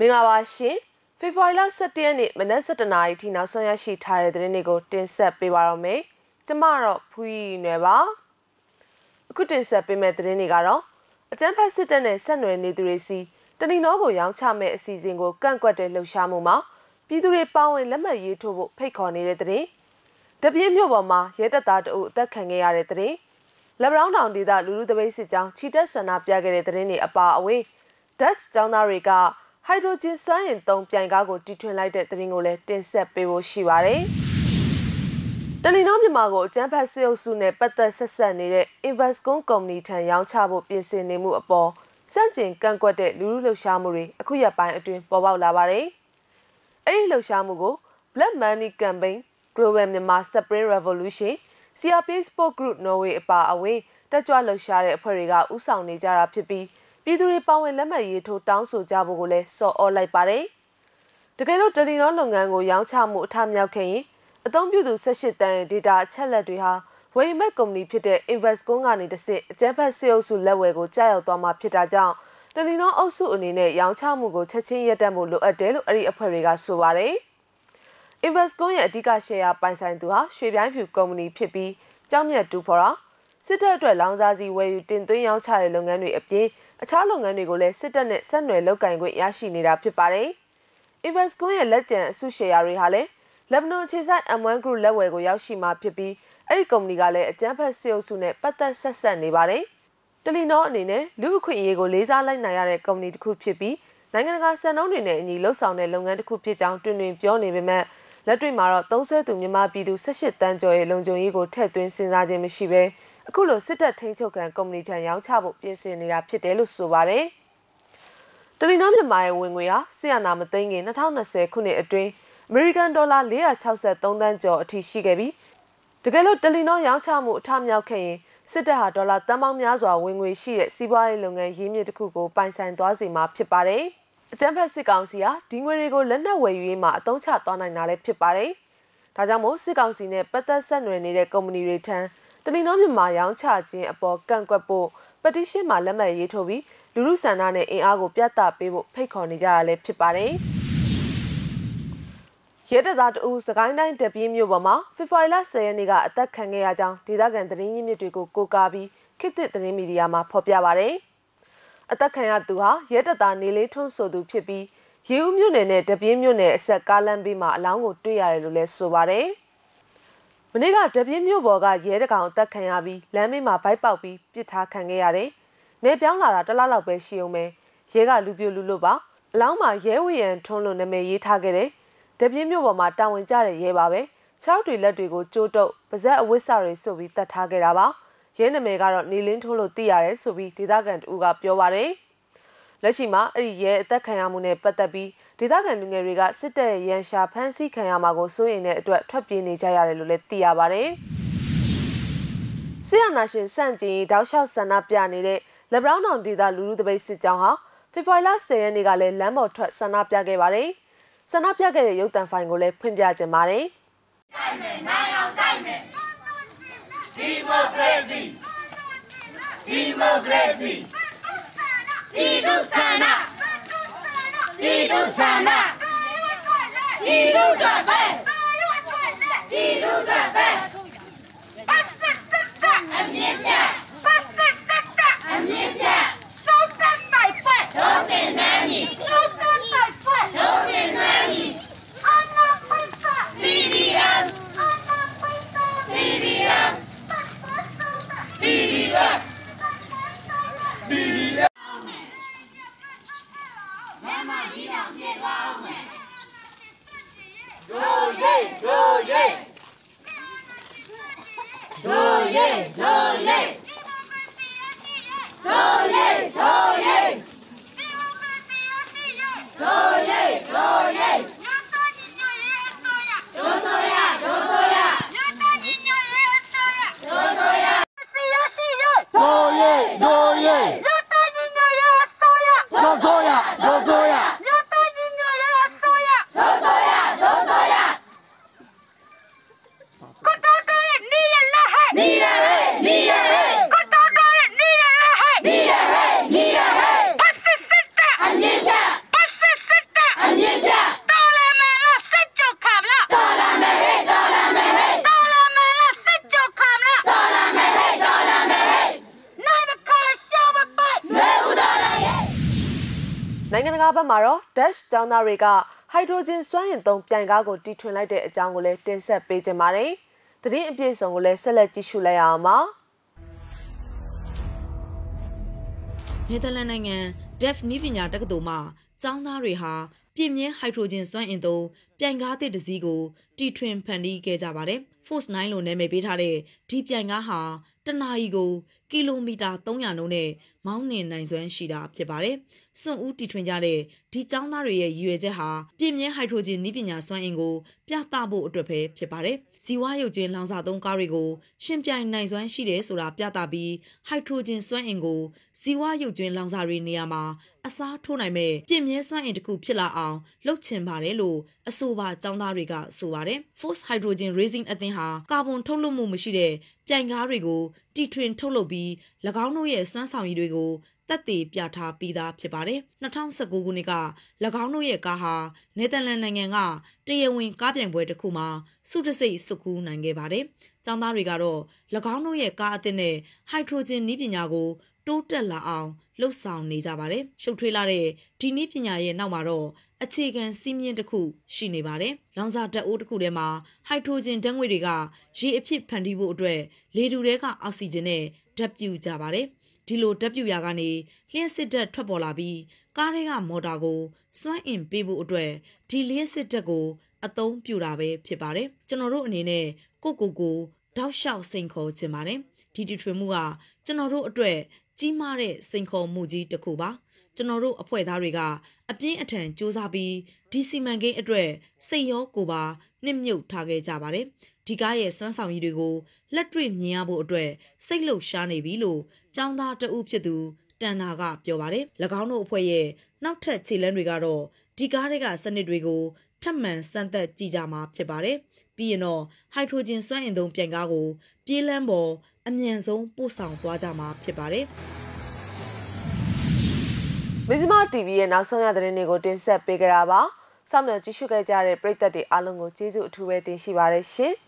မင်္ဂလာပါရှင်ဖေဖော်ဝါရီလ17ရက်နေ့မနက်7:00နာရီထိနောက်ဆုံးရရှိထားတဲ့သတင်းတွေကိုတင်ဆက်ပေးပါတော့မယ်ကျမတော့ဖူးရီနွယ်ပါအခုတင်ဆက်ပေးမယ့်သတင်းတွေကတော့အကြမ်းဖက်စစ်တပ်နဲ့ဆက်နွယ်နေသူတွေစီတဏီနောကိုရောင်းချမဲ့အစီအစဉ်ကိုကန့်ကွက်တဲ့လှုပ်ရှားမှုမှာပြည်သူတွေပါဝင်လက်မှတ်ရေးထိုးဖို့ဖိတ်ခေါ်နေတဲ့သတင်းတပြင်းမြို့ပေါ်မှာရဲတပ်သားတအုပ်အသက်ခံခဲ့ရတဲ့သတင်းလက်ဗရောင်းတောင်ဒေသလူလူတပိတ်စစ်ကြောင်းချီတက်ဆန္ဒပြခဲ့တဲ့သတင်းတွေအပါအဝင် Dutch ကျောင်းသားတွေက ဟိုက်ဒရိုဂျင်စွမ်းအင်သုံးပြိုင်ကားကိုတီထွင်လိုက်တဲ့သတင်းကိုလည်းတင်ဆက်ပေးဖို့ရှိပါတယ်။တလီနောမြန်မာကိုအကျန်းဖတ်စေအုပ်စုနဲ့ပတ်သက်ဆက်ဆက်နေတဲ့ Investcon Company ထံရောင်းချဖို့ပြင်ဆင်နေမှုအပေါ်စန့်ကျင်ကန့်ကွက်တဲ့လူလူလှုပ်ရှားမှုတွေအခုရက်ပိုင်းအတွင်းပေါ်ပေါက်လာပါတယ်။အဲဒီလှုပ်ရှားမှုကို Black Money Campaign Global Myanmar Spring Revolution CRP Sport Group Norway အပါအဝင်တက်ကြွလှုပ်ရှားတဲ့အဖွဲ့တွေကဥဆောင်နေကြတာဖြစ်ပြီး ပြည်သူတွေပါဝင်လက်မှတ်ရေးထိုးတောင်းဆိုကြဖို့ကိုလည်းစော်ဩလိုက်ပါတယ်။တကယ်လို့တယ်လီနောလုပ်ငန်းကိုရောင်းချမှုအထမြောက်ခဲ့ရင်အသုံးပြုသူ18တန်းရဲ့ data အချက်လက်တွေဟာဝယ်ယူမဲ့ကုမ္ပဏီဖြစ်တဲ့ Investcon ကနေတစ်ဆင့်အကျန်းဖတ်စေအုပ်စုလက်ဝယ်ကိုကြားရောက်သွားမှာဖြစ်တာကြောင့်တယ်လီနောအုပ်စုအနေနဲ့ရောင်းချမှုကိုချက်ချင်းရပ်တန့်ဖို့လိုအပ်တယ်လို့အဲ့ဒီအဖွဲ့တွေကဆိုပါတယ်။ Investcon ရဲ့အဓိက share ပိုင်ဆိုင်သူဟာရွှေပြိုင်းဖြူကုမ္ပဏီဖြစ်ပြီးကြောင်းမြတ်တူဖော်ရာ စစ်တပ်အတွက်လောင်စာစီဝယ်ယူတင်သွင်းရောင်းချတဲ့လုပ်ငန်းတွေအပြင်အခြားလုပ်ငန်းတွေကိုလည်းစစ်တပ်နဲ့ဆက်နွယ်လုပ်ကင်ခွင့်ရရှိနေတာဖြစ်ပါတယ်။ Investco ရဲ့လက်ကျန်အစုရှယ်ယာတွေဟာလည်းလက်ဘနွန်အခြေစိုက် M1 Group လက်ဝယ်ကိုရောက်ရှိမှာဖြစ်ပြီးအဲ့ဒီကုမ္ပဏီကလည်းအကြမ်းဖက်စစ်အုပ်စုနဲ့ပတ်သက်ဆက်ဆက်နေပါတယ်။တလီနောအနေနဲ့လူအခွင့်အရေးကိုလေးစားလိုက်နိုင်ရတဲ့ကုမ္ပဏီတစ်ခုဖြစ်ပြီးနိုင်ငံတကာစံနှုန်းတွေနဲ့အညီလှုပ်ဆောင်တဲ့လုပ်ငန်းတစ်ခုဖြစ်ကြောင်းတွင်တွင်ပြောနေပေမဲ့လက်တွေ့မှာတော့သုံးဆွဲသူမြန်မာပြည်သူ18တန်းကျော်ရဲ့လုံခြုံရေးကိုထည့်သွင်းစဉ်းစားခြင်းမရှိဘဲ အခုလိုစစ်တပ်ထိန်းချုပ်ခံကုမ္ပဏီထံရောင်းချဖို့ပြင်ဆင်နေတာဖြစ်တယ်လို့ဆိုပါတယ်။တလီနောမြန်မာရဲ့ဝင်ငွေဟာဆီယနာမသိန်းခင်2020ခုနှစ်အတွင်းအမေရိကန်ဒေါ်လာ463သန်းကျော်အထိရှိခဲ့ပြီးတကယ်လို့တလီနောရောင်းချမှုအထမြောက်ခဲ့ရင်စစ်တပ်ဟာဒေါ်လာတန်ပေါင်းများစွာဝင်ငွေရှိတဲ့စီးပွားရေးလုပ်ငန်းရင်းမြစ်တစ်ခုကိုပိုင်ဆိုင်သွားစေမှာဖြစ်ပါတယ်။အကြံဖက်စစ်ကောင်စီဟာဒီငွေတွေကိုလက်နက်ဝယ်ယူရေးမှာအသုံးချသွားနိုင်တာလည်းဖြစ်ပါတယ်။ဒါကြောင့်မို့စစ်ကောင်စီနဲ့ပတ်သက်ဆက်နွယ်နေတဲ့ကုမ္ပဏီတွေထံ တလီနောမြန်မာရောင်းချခြင်းအပေါ်ကန့်ကွက်ဖို့ပတိရှင်းမှာလက်မှတ်ရေးထိုးပြီးလူလူဆန္ဒနဲ့အင်အားကိုပြသပေးဖို့ဖိတ်ခေါ်နေကြတာလည်းဖြစ်ပါတယ်။ရဲတပ်သားတဦးစကိုင်းတိုင်းတပြင်းမြို့ပေါ်မှာဖေဖော်ဝါရီလ10ရက်နေ့ကအသက်ခံခဲ့ရကြောင်းဒေသခံသတင်းရင်းမြစ်တွေကိုကိုးကားပြီးခေတ်သစ်သတင်းမီဒီယာမှာဖော်ပြပါဗျ။အသက်ခံရသူဟာရဲတပ်သားနေလေးထွန်းဆိုသူဖြစ်ပြီးရေဦးမြို့နယ်နဲ့တပြင်းမြို့နယ်အဆက်ကားလမ်းဘေးမှာအလောင်းကိုတွေ့ရတယ်လို့လည်းဆိုပါတယ်။မ နေ့ကတပြင်းမြို့ပေါ်ကရဲတကောင်အသက်ခံရပြီးလမ်းမေးမှာဗိုက်ပေါက်ပြီးပစ်ထားခံခဲ့ရတယ်။နေပြောင်းလာတာတလားလောက်ပဲရှိအောင်ပဲရဲကလူပြိုလူလွတ်ပါအလောင်းမှာရဲဝရံထွန်းလို့နာမည်ရေးထားခဲ့တယ်။တပြင်းမြို့ပေါ်မှာတာဝန်ကျတဲ့ရဲပါပဲ။ခြေောက်တွေလက်တွေကိုကြိုးတုပ်ပါဇက်အဝတ်စာတွေစုပ်ပြီးတတ်ထားခဲ့တာပါ။ရဲနာမည်ကတော့နေလင်းထွန်းလို့သိရတယ်ဆိုပြီးဒေသခံတူကပြောပါတယ်။လက်ရှိမှာအဲ့ဒီရဲအသက်ခံရမှုနဲ့ပတ်သက်ပြီး ဒေသခံလူငယ်တွေကစစ်တပ်ရဲ့ရန်ရှာဖမ်းဆီးခံရမှာကိုစိုးရိမ်တဲ့အတွက်ထွက်ပြေးနေကြရတယ်လို့လည်းသိရပါတယ်။ဆီယနာရှင်စန့်ကျင်တောက်လျှောက်ဆန္ဒပြနေတဲ့လက်ဘရောင်းတောင်ဒေသလူလူတပိတ်စစ်ကြောင်းဟာဖေဖော်ဝါရီလ10ရက်နေ့ကလည်းလမ်းပေါ်ထွက်ဆန္ဒပြခဲ့ပါတယ်။ဆန္ဒပြခဲ့တဲ့ရုပ်တံဖိုင်ကိုလည်းဖွင့်ပြခြင်းပါတယ်။တိုက်မယ်နိုင်အောင်တိုက်မယ်ဒီမိုကရေစီဒီမိုကရေစီဒီဒုဆန္ဒ ဒီတို့ဆန္ဒဒီတို့တော့ပဲဒီတို့တော့ပဲအမြင့်ပြအမြင့်ပြတို့စင်နှမ်းကြီးတို့စင်နှမ်းကြီး CDM CDM CDM CDM မကြီးတောင်ပြေသွားအောင်မယ် ဒို ရဲဒိုရဲဒို နိုင်ငံတကာဘက်မှာတော့ Dash တောင်းသားတွေကဟိုက်ဒရိုဂျင်စွမ်းအင်သုံးပြိုင်ကားကိုတီထွင်လိုက်တဲ့အကြောင်းကိုလည်းတင်ဆက်ပေးကြပါတယ်။သတင်းအပြည့်အစုံကိုလည်းဆက်လက်ကြည့်ရှုလိုက်ရအောင်ပါ။နယ်သာလန်နိုင်ငံ DEF နည်းပညာတက္ကသိုလ်မှကျောင်းသားတွေဟာပြင်းမြဲဟိုက်ဒရိုဂျင်စွမ်းအင်သုံးပြိုင်ကားသစ်တစ်စီးကိုတီထွင်ဖန်တီးခဲ့ကြပါတယ်။ Force 9လို့နာမည်ပေးထားတဲ့ဒီပြိုင်ကားဟာတနာရီကိုကီလိုမီတာ300နှုန်းနဲ့ မောင်းနှင်နိုင်စွမ်းရှိတာဖြစ်ပါတယ်။စွန့်ဦးတီထွင်ကြတဲ့ဒီကျောင်းသားတွေရဲ့ရည်ရွယ်ချက်ဟာပြင်းမြဲဟိုက်ဒရိုဂျင်နည်းပညာစွမ်းအင်ကိုပြသဖို့အတွက်ပဲဖြစ်ပါတယ်။ဇီဝရုပ်ကျွင်းလောင်စာသုံးကားတွေကိုရှင်ပြိုင်နိုင်စွမ်းရှိတယ်ဆိုတာပြသပြီးဟိုက်ဒရိုဂျင်စွမ်းအင်ကိုဇီဝရုပ်ကျွင်းလောင်စာတွေနေရာမှာအစားထိုးနိုင်မဲ့ပြင်းမြဲစွမ်းအင်တစ်ခုဖြစ်လာအောင်လုပ်ချင်ပါတယ်လို့အဆိုပါကျောင်းသားတွေကဆိုပါတယ်။ Force Hydrogen Racing အသင်းဟာကာဗွန်ထုတ်လွှတ်မှုမရှိတဲ့ပြိုင်ကားတွေကိုတီထွင်ထုတ်လုပ်ပြီး၎င်းတို့ရဲ့စွမ်းဆောင်ရည်တွေကိုတက်တည်ပြထားပြီးသားဖြစ်ပါတယ်။2019ခုနှစ်က၎င်းတို့ရဲ့ကားဟာနယ်သာလန်နိုင်ငံကတရားဝင်ကားပြိုင်ပွဲတစ်ခုမှာစုတစိတ်စုကူးနိုင်ခဲ့ပါတယ်။ကျောင်းသားတွေကတော့၎င်းတို့ရဲ့ကားအသစ်နဲ့ဟိုက်ဒရိုဂျင်နည်းပညာကိုတိုးတက်လာအောင်လှုပ်ဆောင်နေကြပါတယ်။ရှုပ်ထွေးလာတဲ့ဒီနည်းပညာရဲ့နောက်မှာတော့အခြေခံစီးမြင့်တစ်ခုရှိနေပါတယ်။လောင်စာဓာတ်အိုးတစ်ခုထဲမှာဟိုက်ဒရိုဂျင်ဓာတ်ငွေ့တွေကရေအဖြစ်ဖန်တီးဖို့အတွက်လေတူတွေကအောက်ဆီဂျင်နဲ့ဓာတ်ပြုကြပါတယ်။ ဒီလိုဓာတ်ပြုရာကနေလျှက်စစ်ဓာတ်ထွက်ပေါ်လာပြီးကားတွေကမော်တာကိုစွမ်းအင်ပေးဖို့အတွက်ဒီလျှက်စစ်ဓာတ်ကိုအသုံးပြုတာပဲဖြစ်ပါတယ်။ကျွန်တော်တို့အနေနဲ့ကိုကိုကိုတောက်လျှောက်စိန်ခေါ်ခြင်းပါတယ်။ဒီတီထွင်မှုကကျွန်တော်တို့အတွက်ကြီးမားတဲ့စိန်ခေါ်မှုကြီးတစ်ခုပါကျွန်တော်တို့အဖွဲ့သားတွေကအပြင်းအထန်စူးစမ်းပြီးဒီစီမံကိန်းအတွက်စိတ်ရောကိုယ်ပါနှစ်မြုပ်ထားခဲ့ကြပါတယ် ဒီကားရဲ့စွမ်းဆောင်ရည်တွေကိုလက်တွေ့မြင်ရဖို့အတွက်စိတ်လှုပ်ရှားနေပြီလို့ចောင်းသားတဦးဖြစ်သူတန်နာကပြောပါတယ်၎င်းတို့အဖွဲ့ရဲ့နောက်ထပ်ခြေလမ်းတွေကတော့ဒီကားတွေကစနစ်တွေကိုထပ်မံစမ်းသပ်ကြည့်ကြမှာဖြစ်ပါတယ်ပြီးရင်တော့ဟိုက်ဒရိုဂျင်စွမ်းအင်သုံးပြန်ကားကိုပြေးလန်းပေါ်အမြန်ဆုံးပို့ဆောင်သွားကြမှာဖြစ်ပါတယ်မဇ္ဈိမ TV ရဲ့နောက်ဆုံးရသတင်းတွေကိုတင်ဆက်ပေးကြတာပါ။စောင့်မျှော်ကြည့်ရှုခဲ့ကြတဲ့ပရိသတ်တွေအားလုံးကိုကျေးဇူးအထူးပဲတင်ရှိပါရရှင်။